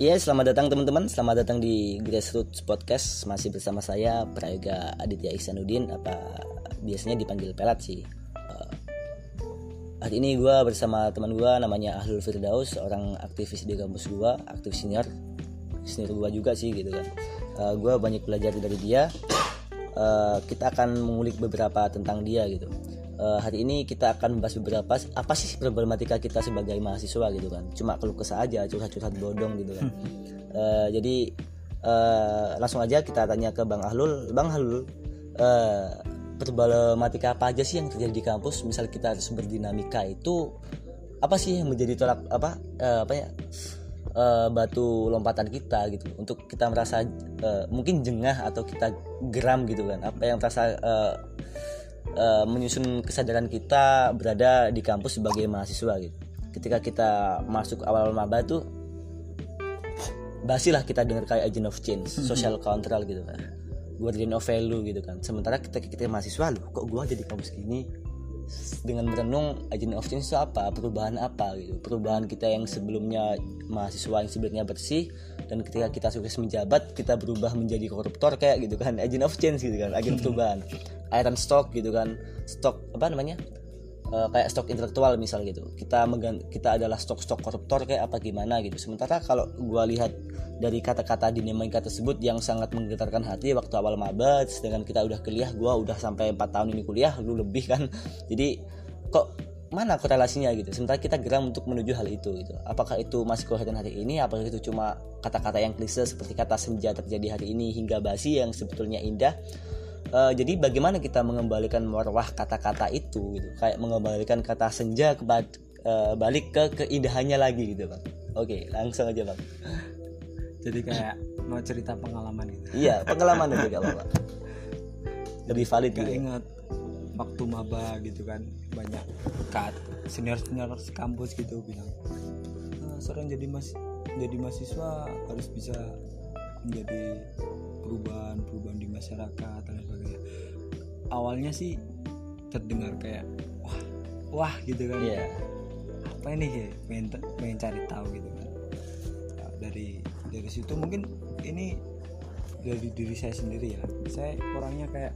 Ya, selamat datang teman-teman. Selamat datang di Grassroots Podcast. Masih bersama saya Prayoga Aditya Ihsanuddin apa biasanya dipanggil Pelat sih. Uh, hari ini gue bersama teman gue namanya Ahlul Firdaus, orang aktivis di kampus gue, aktivis senior, senior gue juga sih gitu kan. Uh, gue banyak belajar dari dia. Uh, kita akan mengulik beberapa tentang dia gitu uh, hari ini kita akan membahas beberapa apa sih problematika kita sebagai mahasiswa gitu kan. Cuma keluh kesah aja curhat-curhat bodong gitu kan. Uh, jadi uh, langsung aja kita tanya ke bang Ahlul. Bang Ahlul uh, problematika apa aja sih yang terjadi di kampus? Misal kita harus berdinamika itu apa sih yang menjadi tolak apa uh, apa ya uh, batu lompatan kita gitu. Untuk kita merasa uh, mungkin jengah atau kita geram gitu kan. Apa yang merasa uh, uh, menyusun kesadaran kita berada di kampus sebagai mahasiswa gitu. Ketika kita masuk awal maba tuh basilah kita dengar kayak agent of change, mhm. social control gitu kan. Guardian of value gitu kan. Sementara kita kita mahasiswa loh, kok gua jadi kampus gini? dengan merenung agent of change itu apa perubahan apa gitu perubahan kita yang sebelumnya mahasiswa yang sebenarnya bersih dan ketika kita sukses menjabat kita berubah menjadi koruptor kayak gitu kan agent of change gitu kan agen perubahan iron stock gitu kan. Stok apa namanya? Uh, kayak stok intelektual misal gitu. Kita kita adalah stok-stok koruptor kayak apa gimana gitu. Sementara kalau gua lihat dari kata-kata dinamika tersebut yang sangat menggetarkan hati waktu awal maba sedangkan kita udah kuliah gua udah sampai 4 tahun ini kuliah lu lebih kan. Jadi kok mana korelasinya gitu? Sementara kita geram untuk menuju hal itu gitu. Apakah itu masih koheren hari ini? Apakah itu cuma kata-kata yang klise seperti kata senja terjadi hari ini hingga basi yang sebetulnya indah uh, jadi bagaimana kita mengembalikan marwah kata-kata itu gitu? Kayak mengembalikan kata senja ke uh, eh, balik ke keindahannya lagi gitu bang. Oke langsung aja bang. Jadi kayak mau cerita pengalaman gitu. Iya pengalaman aja kalau bang lebih valid gitu ya. ingat waktu maba gitu kan banyak kat senior senior kampus gitu bilang nah, seorang jadi mas jadi mahasiswa harus bisa menjadi perubahan-perubahan di masyarakat dan awalnya sih terdengar kayak wah wah gitu kan. Yeah. apa ini ya? Pengen pengen cari tahu gitu kan. Ya, dari dari situ mungkin ini dari diri saya sendiri ya. Saya orangnya kayak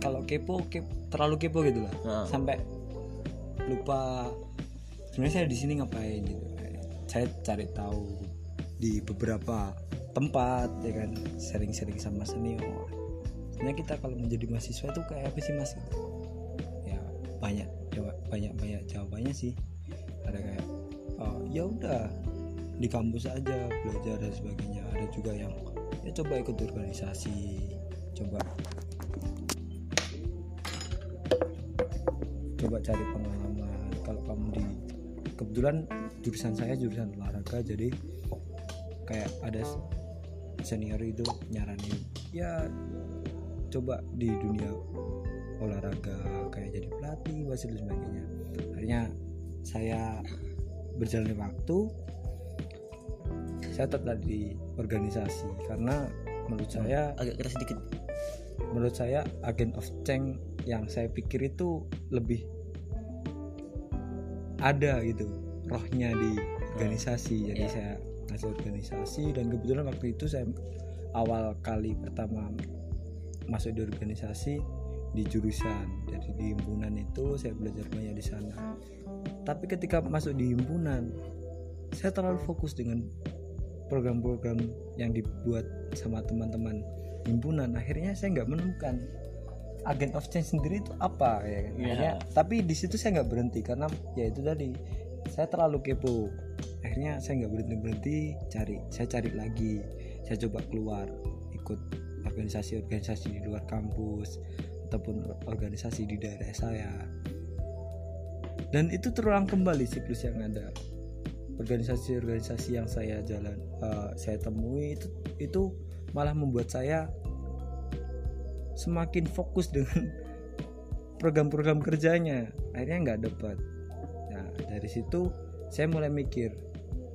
kalau kepo, kepo terlalu kepo gitu lah. Uh. sampai lupa sebenarnya saya di sini ngapain gitu. Saya cari tahu di beberapa tempat ya kan? Sering-sering sama senior. Sebenarnya kita kalau menjadi mahasiswa itu kayak apa sih mas? Ya banyak banyak banyak jawabannya sih. Ada kayak oh, ya udah di kampus aja belajar dan sebagainya. Ada juga yang ya coba ikut organisasi coba coba cari pengalaman. Kalau kamu di kebetulan jurusan saya jurusan olahraga jadi kayak ada senior itu nyaranin ya coba di dunia olahraga kayak jadi pelatih wasit dan sebagainya. Akhirnya saya berjalan waktu saya tetap di organisasi karena menurut saya agak keras sedikit. menurut saya agen of change yang saya pikir itu lebih ada gitu rohnya di organisasi. Jadi yeah. saya ngasih organisasi dan kebetulan waktu itu saya awal kali pertama masuk di organisasi di jurusan. Jadi di himpunan itu saya belajar banyak di sana. Tapi ketika masuk di himpunan saya terlalu fokus dengan program-program yang dibuat sama teman-teman himpunan. Akhirnya saya nggak menemukan agent of change sendiri itu apa ya kan? Yeah. tapi di situ saya nggak berhenti karena ya itu tadi saya terlalu kepo akhirnya saya nggak berhenti berhenti cari saya cari lagi. Saya coba keluar ikut organisasi-organisasi di luar kampus ataupun organisasi di daerah saya. Dan itu terulang kembali siklus yang ada. Organisasi-organisasi yang saya jalan uh, saya temui itu itu malah membuat saya semakin fokus dengan program-program kerjanya. Akhirnya nggak dapat. Nah dari situ saya mulai mikir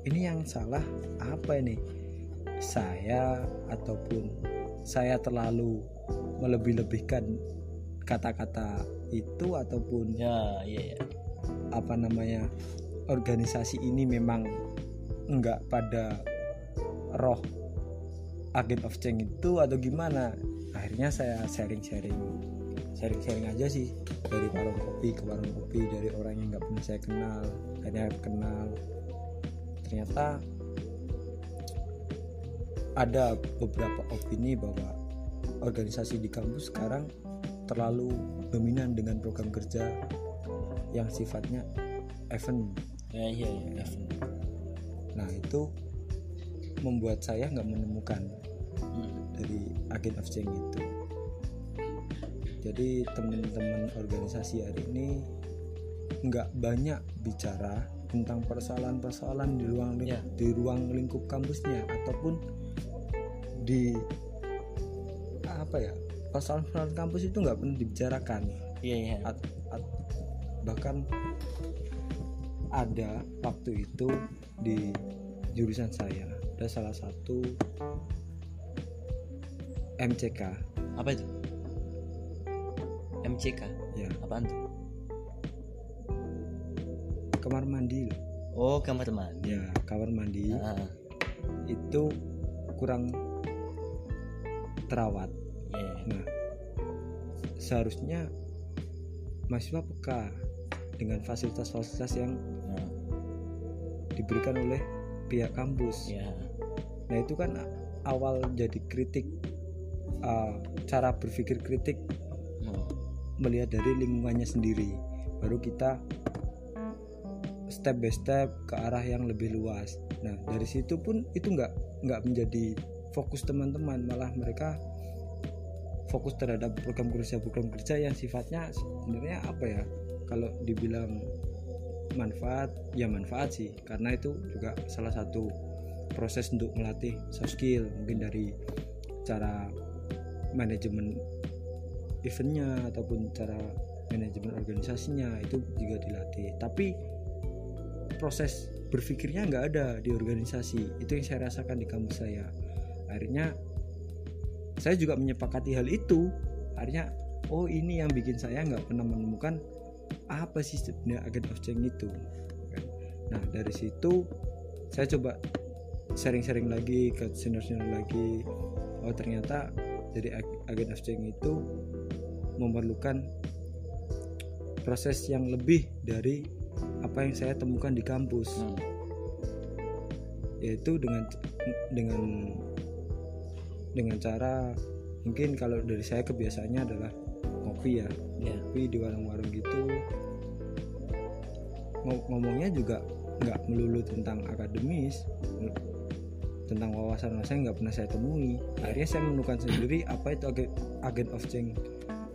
ini yang salah apa ini? Saya ataupun saya terlalu melebih-lebihkan kata-kata itu ataupun ya ya, ya. apa namanya organisasi ini memang enggak pada roh agent of change itu atau gimana? Akhirnya saya sharing-sharing sharing-sharing aja sih. Dari warung kopi ke warung kopi dari orang yang nggak pernah saya kenal akhirnya kenal ternyata ada beberapa opini bahwa organisasi di kampus sekarang terlalu dominan dengan program kerja yang sifatnya event ya iya iya event. nah itu membuat saya nggak menemukan Hmm. dari agen of change itu jadi teman-teman organisasi hari ini nggak banyak bicara tentang persoalan-persoalan di ruang ling- Ya. di ruang lingkup kampusnya ataupun di apa ya persoalan-persoalan kampus itu nggak pernah dibicarakan. Iya iya. At- at- bahkan ada waktu itu di jurusan saya ada salah satu MCK apa itu? MCK ya. Apaan tuh kamar mandi loh. oh kamar mandi. Ya kamar mandi. Ah, itu kurang terawat. Iya. Nah seharusnya mahasiswa peka dengan fasilitas-fasilitas yang Nah, diberikan oleh pihak kampus. Iya. Nah itu kan awal jadi kritik uh, cara berpikir kritik Hmm. melihat dari lingkungannya sendiri. Baru kita step by step ke arah yang lebih luas. Nah dari situ pun itu nggak nggak menjadi fokus teman-teman, malah mereka fokus terhadap program kerja program kerja yang sifatnya sebenarnya apa ya? Kalau dibilang manfaat, ya manfaat sih, karena itu juga salah satu proses untuk melatih soft skill mungkin dari cara manajemen eventnya ataupun cara manajemen organisasinya itu juga dilatih tapi proses berpikirnya nggak ada di organisasi. Itu yang saya rasakan di kampus saya. Akhirnya saya juga menyepakati hal itu. Akhirnya oh ini yang bikin saya nggak pernah menemukan apa sih sebenarnya agent of change itu nah dari situ saya coba sharing-sharing lagi ke senior-senior lagi. Oh ternyata jadi ag- agen of change itu memerlukan proses yang lebih dari apa yang saya temukan di kampus. Hmm. yaitu dengan dengan dengan cara mungkin kalau dari saya kebiasaannya adalah ngopi ya. Iya. ngopi di warung-warung gitu. Ngo- ngomongnya juga nggak melulu tentang akademis tentang wawasan-wawasan yang nggak pernah saya temui. Akhirnya saya menemukan sendiri apa itu agen, agen of change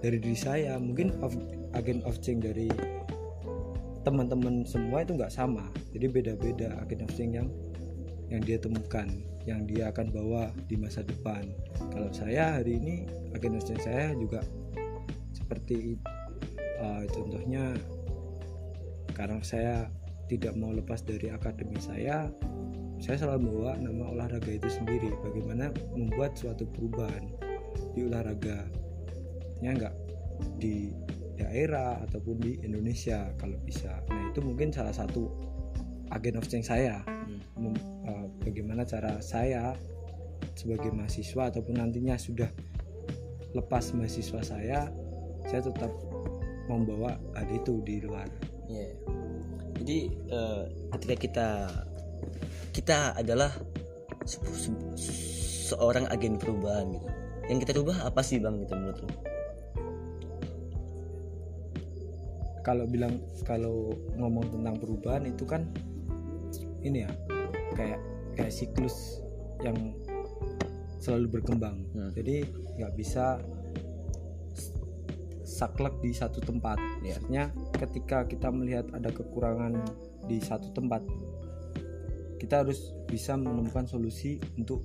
dari diri saya. Mungkin of, agen of change dari teman-teman semua itu nggak sama. Jadi beda-beda agen change yang yang dia temukan yang dia akan bawa di masa depan. Kalau saya hari ini agen change saya juga seperti uh, contohnya karena saya tidak mau lepas dari akademi saya saya selalu bawa nama olahraga itu sendiri. Bagaimana membuat suatu perubahan di olahraga nya enggak di daerah ataupun di Indonesia kalau bisa nah itu mungkin salah satu agen of change saya Hmm. Mem- uh, bagaimana cara saya sebagai mahasiswa ataupun nantinya sudah lepas mahasiswa saya saya tetap membawa hal itu di luar Iya. Jadi eh, ketika kita kita adalah se- se- seorang agen perubahan gitu. Yang kita rubah apa sih bang gitu menurut? Kalau bilang kalau ngomong tentang perubahan itu kan ini ya kayak kayak siklus yang selalu berkembang Hmm. jadi nggak bisa saklek di satu tempat Ya. artinya ketika kita melihat ada kekurangan di satu tempat kita harus bisa menemukan solusi untuk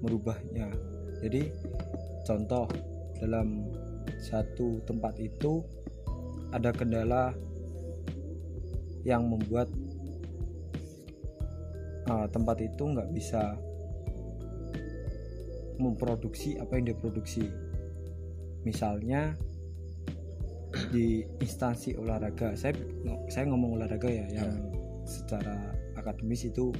merubahnya jadi contoh dalam satu tempat itu ada kendala yang membuat uh, tempat itu nggak bisa memproduksi apa yang dia produksi misalnya di instansi olahraga. Saya saya ngomong olahraga ya yang secara akademis itu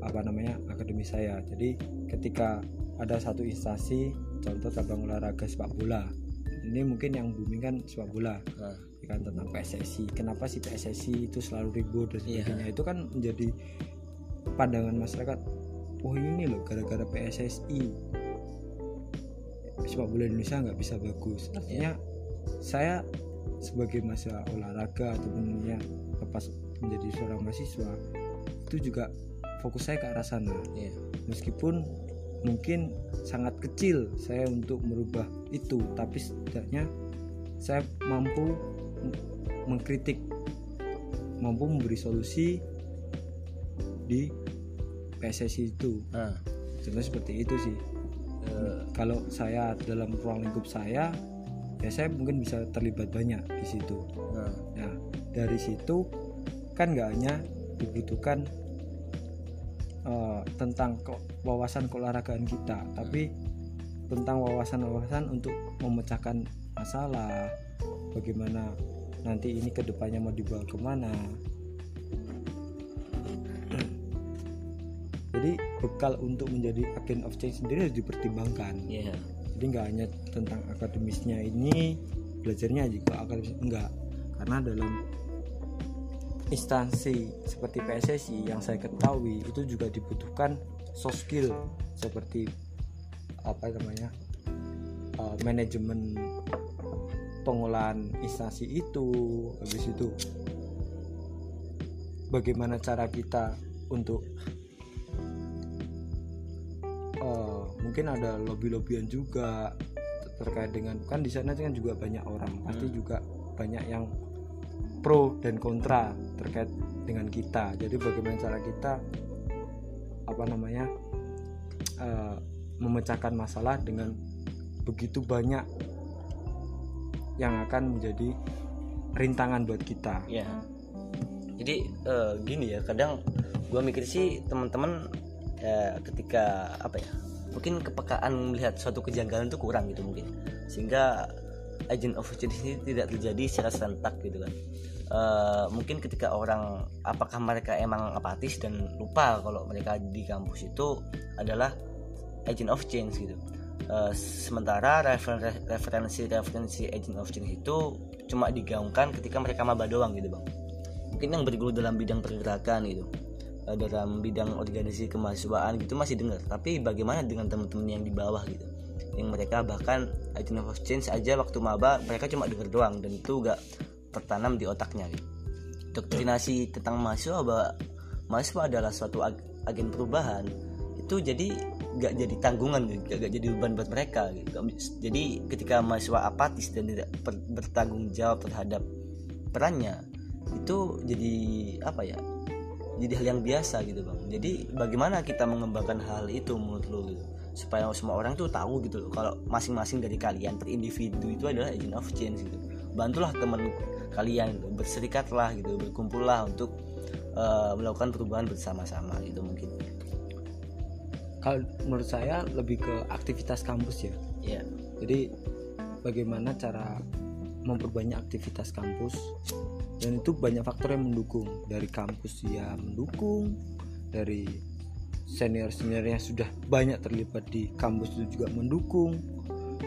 apa namanya akademis saya. Jadi ketika ada satu instansi contoh cabang olahraga sepak bola ini mungkin yang booming kan sepak bola. Nah, kan tentang PSSI kenapa sih PSSI itu selalu ribut dan Iya. sebagainya? Itu kan menjadi pandangan masyarakat oh ini loh gara-gara PSSI sepak bola Indonesia nggak bisa bagus. Artinya saya sebagai masa olahraga ataupun ya lepas menjadi seorang mahasiswa itu juga fokus saya ke arah sana. Iya. meskipun mungkin sangat kecil saya untuk merubah itu tapi setidaknya saya mampu mengkritik mampu memberi solusi di PSSI itu. Nah, contohnya seperti itu sih. Eh, kalau saya dalam ruang lingkup saya ya saya mungkin bisa terlibat banyak di situ. Nah, Nah, dari situ kan nggak hanya dibutuhkan eh, tentang ke- wawasan keolahragaan kita, tapi tentang wawasan-wawasan untuk memecahkan masalah, bagaimana nanti ini ke depannya mau dibawa ke mana. Jadi bekal untuk menjadi agent of change sendiri harus dipertimbangkan iya. jadi nggak hanya tentang akademisnya ini belajarnya juga akademis enggak karena dalam instansi seperti PSSI yang saya ketahui itu juga dibutuhkan soft skill seperti apa namanya uh, manajemen pengolahan instansi itu. Habis itu bagaimana cara kita untuk uh, mungkin ada lobby-lobbyan juga terkait dengan kan di sana kan juga banyak orang pasti juga banyak yang pro dan kontra terkait dengan kita jadi bagaimana cara kita apa namanya uh, memecahkan masalah dengan begitu banyak yang akan menjadi rintangan buat kita Iya. Jadi eh, gini ya, kadang gua mikir sih teman-teman eh, ketika apa ya? Mungkin kepekaan melihat suatu kejanggalan itu kurang gitu mungkin. Sehingga agent of change ini tidak terjadi secara serentak gitu kan. Eh, mungkin ketika orang apakah mereka emang apatis dan lupa kalau mereka di kampus itu adalah agent of change gitu. Eh, sementara referen- referensi-referensi agent of change itu cuma digaungkan ketika mereka maba doang gitu bang mungkin yang bergelut dalam bidang pergerakan gitu eh, dalam bidang organisasi kemahasiswaan gitu masih dengar tapi bagaimana dengan teman-teman yang di bawah gitu yang mereka bahkan agent of change aja waktu maba mereka cuma dengar doang dan itu gak tertanam di otaknya. Gitu doktrinasi tentang mahasiswa bahwa mahasiswa adalah suatu ag- agen perubahan itu jadi nggak jadi tanggungan nggak nggak jadi beban buat mereka gitu. Jadi ketika mahasiswa apatis dan tidak bertanggung jawab terhadap perannya itu jadi apa ya jadi hal yang biasa gitu bang. Jadi bagaimana kita mengembangkan hal itu menurut lo gitu supaya semua orang tuh tahu gitu loh kalau masing-masing dari kalian per individu itu adalah agent of change gitu. Bantulah teman kalian gitu berserikatlah gitu berkumpullah untuk eh, melakukan perubahan bersama-sama gitu mungkin. Kalau menurut saya lebih ke aktivitas kampus ya. Ya jadi bagaimana cara memperbanyak aktivitas kampus dan itu banyak faktor yang mendukung. Dari kampus ya mendukung dari senior seniornya sudah banyak terlibat di kampus itu juga mendukung.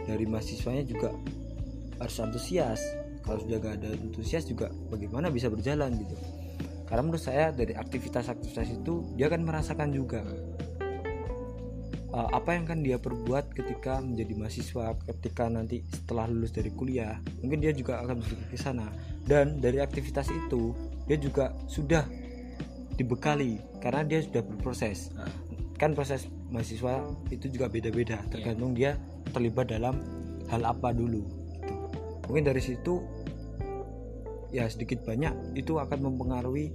Dari mahasiswanya juga harus antusias. Kalau sudah gak ada antusias juga bagaimana bisa berjalan gitu. Karena menurut saya dari aktivitas-aktivitas itu dia akan merasakan juga uh, apa yang kan dia perbuat ketika menjadi mahasiswa ketika nanti setelah lulus dari kuliah. Mungkin dia juga akan berpikir ke sana. Dan dari aktivitas itu dia juga sudah dibekali karena dia sudah berproses Ah. kan proses mahasiswa itu juga beda-beda tergantung dia terlibat dalam hal apa dulu gitu. mungkin dari situ ya sedikit banyak itu akan mempengaruhi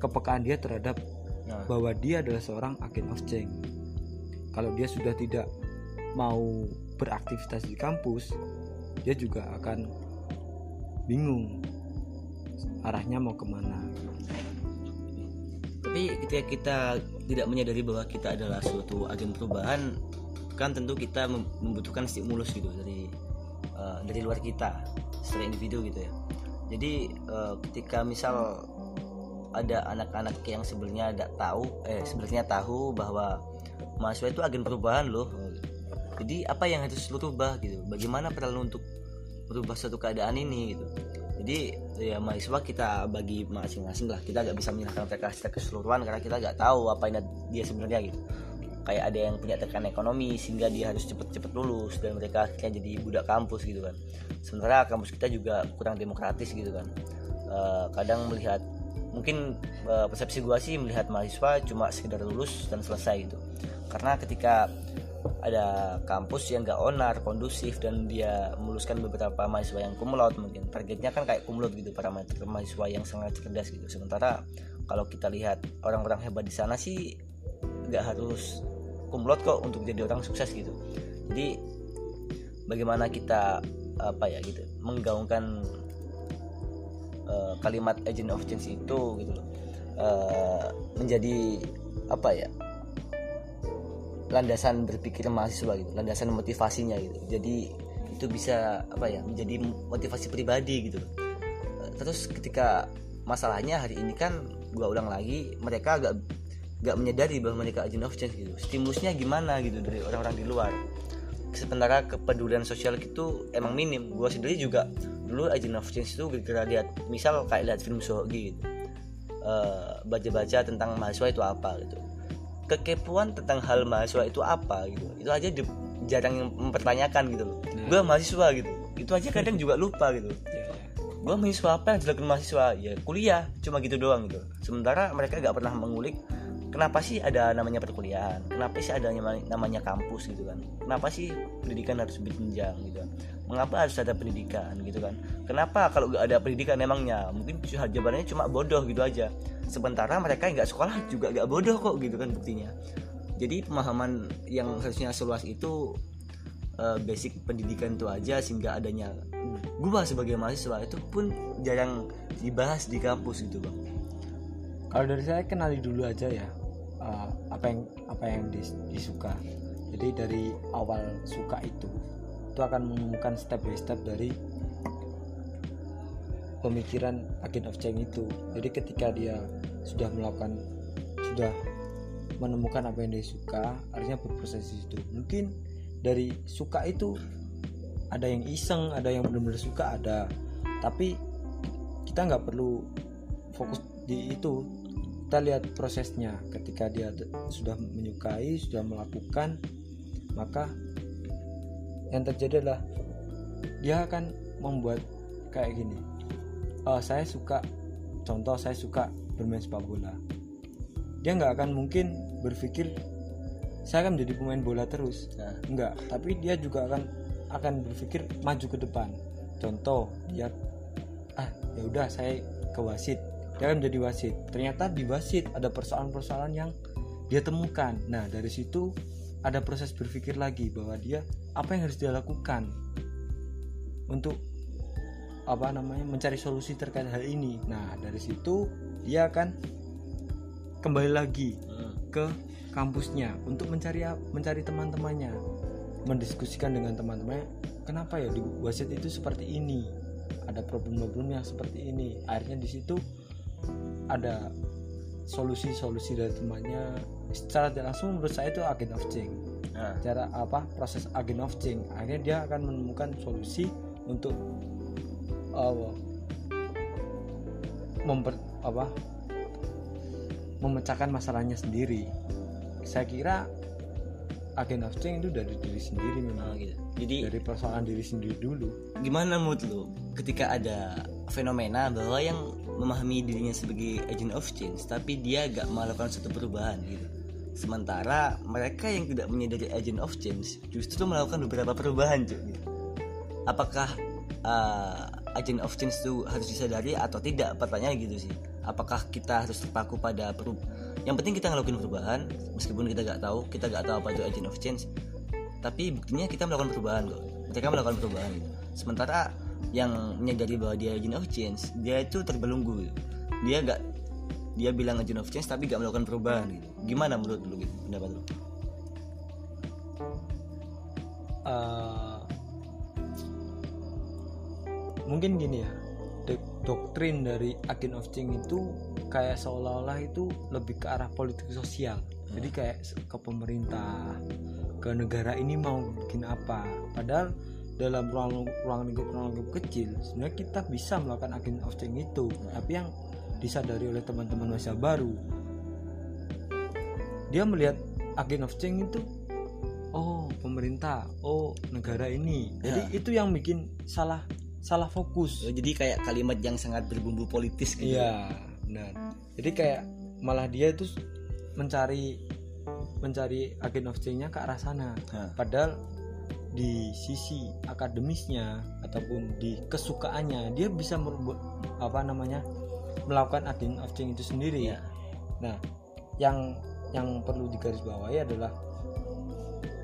kepekaan dia terhadap nah bahwa dia adalah seorang agen of change. Kalau dia sudah tidak mau beraktivitas di kampus, dia juga akan bingung arahnya mau ke mana. Tapi ketika kita tidak menyadari bahwa kita adalah suatu agen perubahan kan tentu kita mem- membutuhkan stimulus gitu dari eh, dari luar kita secara individu gitu ya. Jadi uh, ketika misal ada anak-anak yang sebenarnya tidak tahu eh sebenarnya tahu bahwa mahasiswa itu agen perubahan loh. Jadi apa yang harus lo rubah gitu? Bagaimana perlu untuk merubah suatu keadaan ini gitu jadi ya mahasiswa kita bagi masing-masing lah. Kita gak bisa menyalahkan mereka secara keseluruhan karena kita gak tahu apa ini dia sebenarnya gitu. Kayak ada yang punya tekanan ekonomi sehingga dia harus cepet-cepet lulus dan mereka akhirnya jadi budak kampus gitu kan. Sementara kampus kita juga kurang demokratis gitu kan. E, kadang melihat mungkin e, persepsi gua sih melihat mahasiswa cuma sekedar lulus dan selesai gitu. Karena ketika ada kampus yang gak onar, kondusif dan dia meluluskan beberapa mahasiswa yang kumlot mungkin. Targetnya kan kayak kumlot gitu para mahasiswa yang sangat cerdas gitu. Sementara kalau kita lihat orang-orang hebat di sana sih gak harus kumlot kok untuk jadi orang sukses gitu. Jadi bagaimana kita apa ya gitu menggaungkan uh, kalimat agent of change itu gitu loh. Uh, menjadi apa ya landasan berpikir mahasiswa gitu landasan motivasinya gitu. Jadi itu bisa apa ya menjadi motivasi pribadi gitu. Terus ketika masalahnya hari ini kan gua ulang lagi mereka agak gak menyadari bahwa mereka agent of change gitu. Stimulusnya gimana gitu dari orang-orang di luar. Sementara kepedulian sosial itu emang minim. Gua sendiri juga dulu agent of change itu gara lihat misal kayak lihat film Sohogi gitu. Uh, baca-baca tentang mahasiswa itu apa gitu kekepuan tentang hal mahasiswa itu apa gitu. Itu aja di, jarang mempertanyakan gitu loh. Nah. gue mahasiswa gitu. Itu aja kadang juga lupa gitu. Yeah, yeah. gue mahasiswa apa yang dilakukan mahasiswa? Ya kuliah. Cuma gitu doang gitu. Sementara mereka gak pernah mengulik kenapa sih ada namanya perkuliahan? Kenapa sih ada namanya kampus gitu kan? Kenapa sih pendidikan harus berjenjang gitu? kan mengapa harus ada pendidikan gitu kan? Kenapa kalau gak ada pendidikan emangnya? Mungkin jawabannya cuma bodoh gitu aja. Sementara mereka nggak sekolah juga nggak bodoh kok gitu kan buktinya. Jadi pemahaman yang harusnya seluas itu uh, basic pendidikan itu aja sehingga adanya gua sebagai mahasiswa itu pun jarang dibahas di kampus gitu bang. Kalau dari saya kenali dulu aja ya uh, apa yang apa yang dis, disuka. Jadi dari awal suka itu itu akan menemukan step by step dari pemikiran agent of change itu. Jadi ketika dia sudah melakukan sudah menemukan apa yang dia suka artinya berproses itu mungkin dari suka itu ada yang iseng ada yang benar-benar suka ada. Tapi kita nggak perlu fokus di itu. Kita lihat prosesnya. Ketika dia sudah menyukai sudah melakukan maka yang terjadi adalah dia akan membuat kayak gini. Oh, saya suka contoh saya suka bermain sepak bola. Dia nggak akan mungkin berpikir saya akan menjadi pemain bola terus. Nah. nggak tapi dia juga akan akan berpikir maju ke depan. Contoh dia ah ya udah saya ke wasit. Dia akan menjadi wasit. Ternyata di wasit ada persoalan-persoalan yang dia temukan. Nah dari situ ada proses berpikir lagi bahwa dia apa yang harus dia lakukan untuk apa namanya mencari solusi terkait hal ini. Nah dari situ dia akan kembali lagi hmm. ke kampusnya untuk mencari mencari teman-temannya mendiskusikan dengan teman-temannya kenapa ya di wasit itu seperti ini? Ada problem-problem yang seperti ini. Akhirnya di situ ada solusi-solusi dari temannya secara tidak langsung menurut saya itu agent of change. Nah. cara apa? Proses agent of change. Akhirnya dia akan menemukan solusi untuk uh, memper apa? Memecahkan masalahnya sendiri. Saya kira agen of change itu dari diri sendiri memang. Oh, gitu. jadi dari persoalan diri sendiri dulu. gimana mood lo ketika ada fenomena bahwa yang memahami dirinya sebagai agent of change tapi dia gak melakukan suatu perubahan gitu. Sementara mereka yang tidak menyadari agent of change justru melakukan beberapa perubahan cuy gitu. apakah uh, agent of change itu harus disadari atau tidak? Pertanyaan gitu sih. Apakah kita harus terpaku pada perub yang penting kita ngelakuin perubahan meskipun kita nggak tahu kita nggak tahu apa itu agent of change tapi buktinya kita melakukan perubahan kok. Mereka melakukan perubahan gitu. Sementara yang menyadari bahwa dia agent of change dia itu terbelunggu gitu. dia nggak dia bilang agent of change tapi nggak melakukan perubahan gitu. Gimana menurut lu gitu pendapat lu? Uh, mungkin gini ya doktrin dari agen of change itu kayak seolah-olah itu lebih ke arah politik sosial. Jadi kayak ke pemerintah ke negara ini mau bikin apa. Padahal dalam ruang ruang lingkup ruang lingkup kecil sebenarnya kita bisa melakukan agen of change itu tapi yang disadari oleh teman-teman masa baru dia melihat agen of change itu oh pemerintah oh negara ini jadi Ya. itu yang bikin salah salah fokus Ya, jadi kayak kalimat yang sangat berbumbu politis gitu Iya, benar. Jadi kayak malah dia itu mencari mencari agen of change-nya ke arah sana. Hah. Padahal di sisi akademisnya ataupun di kesukaannya dia bisa merubah apa namanya melakukan agen of change itu sendiri. Iya. Nah, yang yang perlu digarisbawahi adalah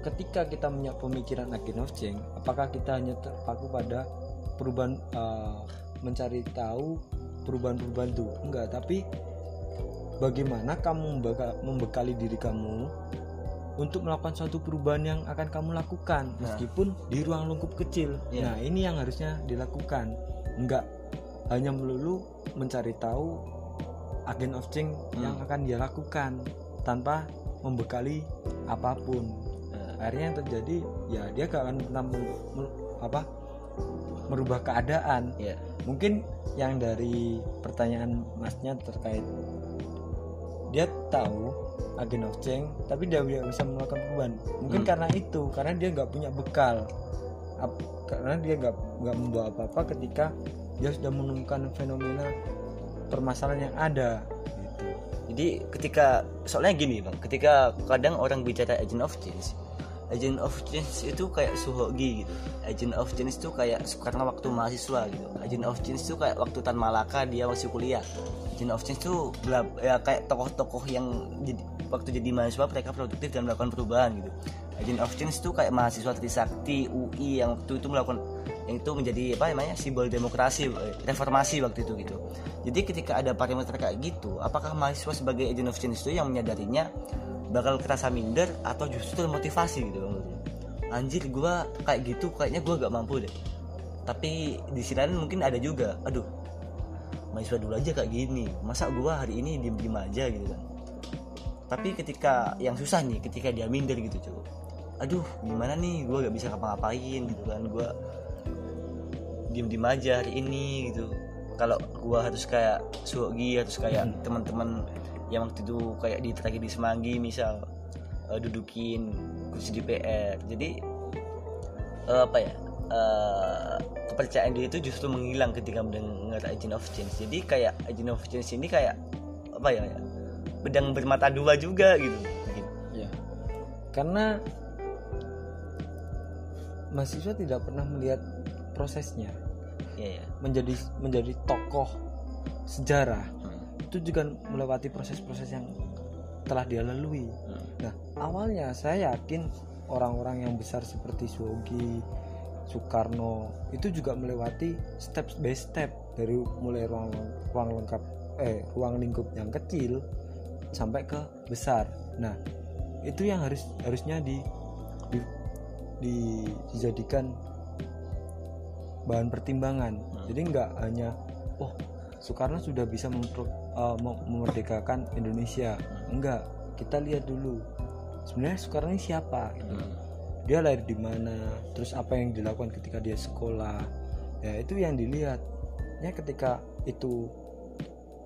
ketika kita punya pemikiran agen of change, apakah kita hanya terpaku pada perubahan eh, mencari tahu perubahan-perubahan itu? Enggak, tapi bagaimana kamu membeka- membekali diri kamu untuk melakukan suatu perubahan yang akan kamu lakukan Nah. meskipun di ruang lingkup kecil. Iya. Nah, ini yang harusnya dilakukan. Enggak hanya melulu mencari tahu agen of change Hmm. yang akan dia lakukan tanpa membekali apa pun. Nah, Akhirnya yang terjadi ya dia gak akan pernah mel- mel- apa merubah keadaan. Iya. Mungkin yang dari pertanyaan masnya terkait dia tahu agen of change tapi dia tidak bisa melakukan perubahan mungkin Hmm. karena itu karena dia nggak punya bekal. Ap- karena dia nggak nggak membawa apa-apa ketika dia sudah menemukan fenomena permasalahan yang ada gitu. Jadi ketika soalnya gini bang, ketika kadang orang bicara agent of change, agent of change itu kayak Suhogi gitu. Agent of change itu kayak karena waktu mahasiswa gitu. Agent of change itu kayak waktu Tan Malaka dia masih kuliah. Agent of change itu ya kayak tokoh-tokoh yang jadi, waktu jadi mahasiswa mereka produktif dan melakukan perubahan gitu. Agent of change itu kayak mahasiswa Trisakti UI yang waktu itu melakukan yang itu menjadi apa namanya simbol demokrasi reformasi waktu itu gitu jadi ketika ada parameter kayak gitu apakah mahasiswa sebagai agent of change itu yang menyadarinya bakal kerasa minder atau justru termotivasi gitu bang anjir gua kayak gitu kayaknya gua gak mampu deh. Tapi di sisi lain mungkin ada juga aduh mahasiswa dulu aja kayak gini masa gua hari ini diem diem aja gitu kan. Tapi ketika yang susah nih ketika dia minder gitu cuy aduh gimana nih gua gak bisa ngapa-ngapain gitu kan gua diem diem aja hari ini gitu. Kalau gua harus kayak Sugi harus kayak teman-teman yang waktu itu kayak di tragedi Semanggi misal eh, dudukin kursi DPR jadi eh, apa ya eh, kepercayaan diri itu justru menghilang ketika mendengar agent of change jadi kayak agent of change ini kayak apa ya, ya pedang bermata dua juga gitu mungkin. ya karena mahasiswa tidak pernah melihat prosesnya Iya ya menjadi menjadi tokoh sejarah. Itu juga melewati proses-proses yang telah dia lalui. Hmm. Nah, awalnya saya yakin orang-orang yang besar seperti Suwogi, Soekarno itu juga melewati step by step dari mulai ruang ruang lengkap eh ruang lingkup yang kecil sampai ke besar. Nah, itu yang harus harusnya di, di, di- dijadikan bahan pertimbangan. Hmm. Jadi nggak hanya oh Soekarno sudah bisa mempro- mem- memerdekakan Indonesia. Enggak, kita lihat dulu sebenarnya Soekarno ini siapa? gitu. Hmm. Dia lahir di mana? Terus apa yang dilakukan ketika dia sekolah? Ya itu yang dilihat. Ya ketika itu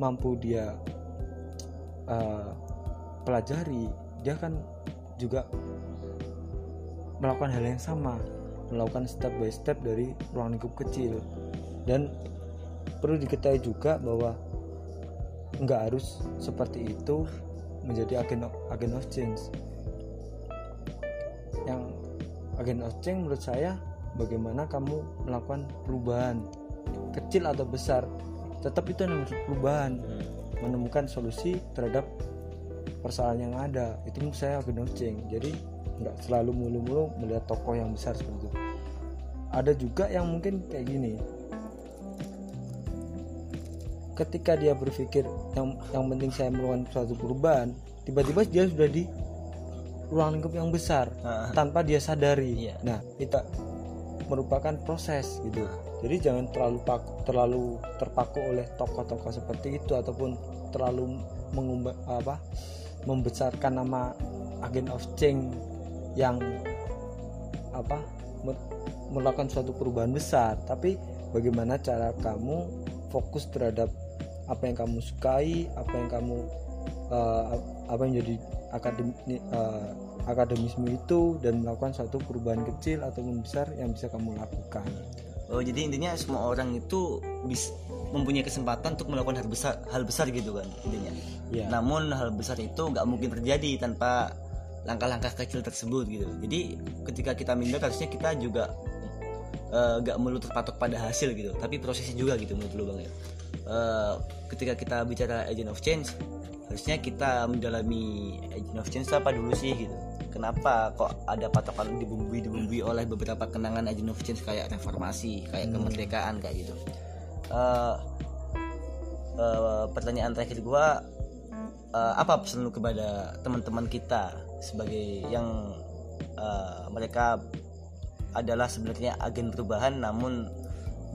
mampu dia eh, pelajari, dia kan juga melakukan hal yang sama, melakukan step by step dari ruang lingkup kecil. Dan perlu diketahui juga bahwa nggak harus seperti itu menjadi agen of, agen of change. Yang agen of change menurut saya bagaimana kamu melakukan perubahan kecil atau besar, tetap itu namanya perubahan. Hmm. menemukan solusi terhadap persoalan yang ada. Itu menurut saya agen of change. Jadi nggak selalu mulu-mulu melihat tokoh yang besar seperti itu. Ada juga yang mungkin kayak gini ketika dia berpikir yang yang penting saya melakukan suatu perubahan tiba-tiba dia sudah di ruang lingkup yang besar Ah, tanpa dia sadari. Iya. nah kita merupakan proses gitu. Jadi jangan terlalu paku, terlalu terpaku oleh tokoh-tokoh seperti itu ataupun terlalu mengumba, apa membesarkan nama agen of change yang apa melakukan suatu perubahan besar. Tapi bagaimana cara kamu fokus terhadap apa yang kamu sukai apa yang kamu uh, apa yang jadi akademi uh, akademisme itu dan melakukan suatu perubahan kecil ataupun besar yang bisa kamu lakukan. Oh jadi intinya semua orang itu bisa mempunyai kesempatan untuk melakukan hal besar hal besar gitu kan intinya. Ya. Namun hal besar itu nggak mungkin terjadi tanpa langkah-langkah kecil tersebut gitu. Jadi ketika kita minder harusnya kita juga uh, gak melulu terpatok pada hasil gitu, tapi prosesnya juga gitu menurut lu bang ya. Uh, ketika kita bicara agent of change, harusnya kita mendalami agent of change apa dulu sih gitu. Kenapa kok ada patokan dibumbui dibumbui oleh beberapa kenangan agent of change kayak reformasi kayak hmm. kemerdekaan kayak gitu. Uh, uh, pertanyaan terakhir gua uh, apa pesan lu kepada teman-teman kita sebagai yang uh, mereka adalah sebenarnya agen perubahan namun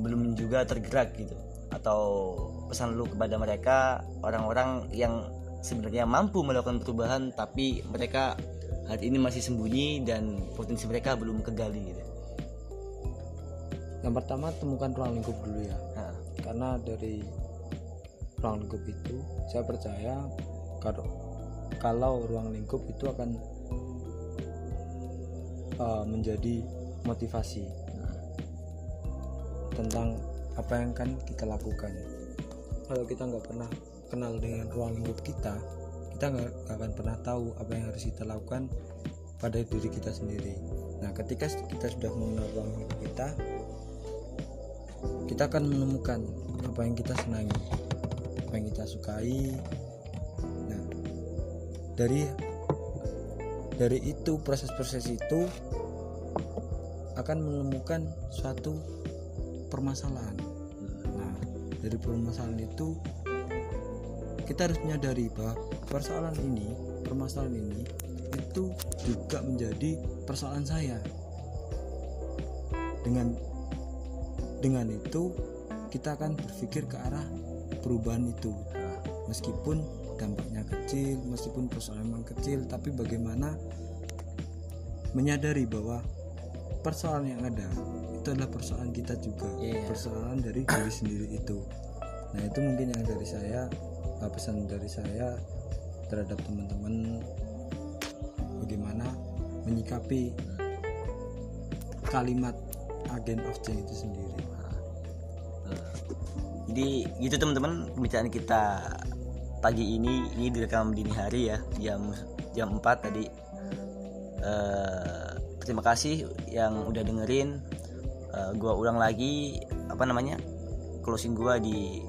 belum juga tergerak gitu atau pesan lu kepada mereka orang-orang yang sebenarnya mampu melakukan perubahan tapi mereka hari ini masih sembunyi dan potensi mereka belum kegali gitu. Yang pertama temukan ruang lingkup dulu ya. Nah. Karena dari ruang lingkup itu saya percaya kalau kalau ruang lingkup itu akan uh, menjadi motivasi nah. tentang apa yang kan kita lakukan. Kalau kita nggak pernah kenal dengan ruang lingkup kita kita nggak akan pernah tahu apa yang harus kita lakukan pada diri kita sendiri nah ketika kita sudah mengenal ruang lingkup kita kita akan menemukan apa yang kita senangi apa yang kita sukai nah dari dari itu proses-proses itu akan menemukan suatu permasalahan. Nah dari permasalahan itu kita harus menyadari bahwa persoalan ini permasalahan ini itu juga menjadi persoalan saya. Dengan dengan itu kita akan berpikir ke arah perubahan itu. Meskipun dampaknya kecil meskipun persoalan memang kecil tapi bagaimana menyadari bahwa persoalan yang ada itu adalah persoalan kita juga. Yeah. persoalan dari diri sendiri itu. Nah itu mungkin yang dari saya pesan dari saya terhadap teman-teman. Bagaimana menyikapi kalimat agen of change itu sendiri. Jadi gitu teman-teman pembicaraan kita pagi ini. Ini direkam dini hari ya jam jam 4 tadi. Uh, terima kasih yang udah dengerin uh, gua ulang lagi apa namanya closing gua di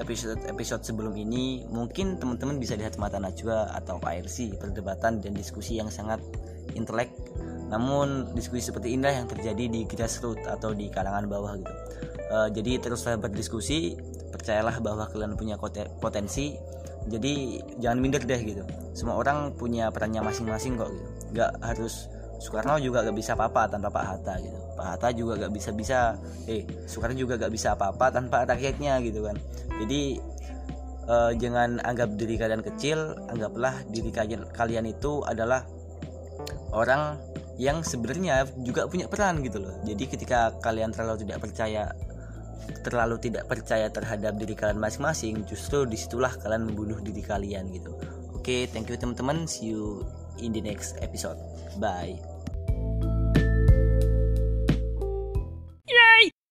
episode episode sebelum ini. Mungkin teman-teman bisa lihat mata Najwa atau ARC perdebatan dan diskusi yang sangat intelek. Namun diskusi seperti inilah yang terjadi di grassroots atau di kalangan bawah gitu. Uh, jadi teruslah berdiskusi percayalah bahwa kalian punya potensi. Jadi jangan minder deh gitu. Semua orang punya perannya masing-masing kok gitu. Nggak harus Soekarno juga gak bisa apa-apa tanpa Pak Hatta gitu. Pak Hatta juga gak bisa-bisa eh Soekarno juga gak bisa apa-apa tanpa rakyatnya gitu kan. Jadi eh, jangan anggap diri kalian kecil anggaplah diri kalian kalian itu adalah orang yang sebenarnya juga punya peran gitu loh. Jadi ketika kalian terlalu tidak percaya terlalu tidak percaya terhadap diri kalian masing-masing justru di situlah kalian membunuh diri kalian gitu. Oke okay, thank you teman-teman. See you in the next episode. Bye thank you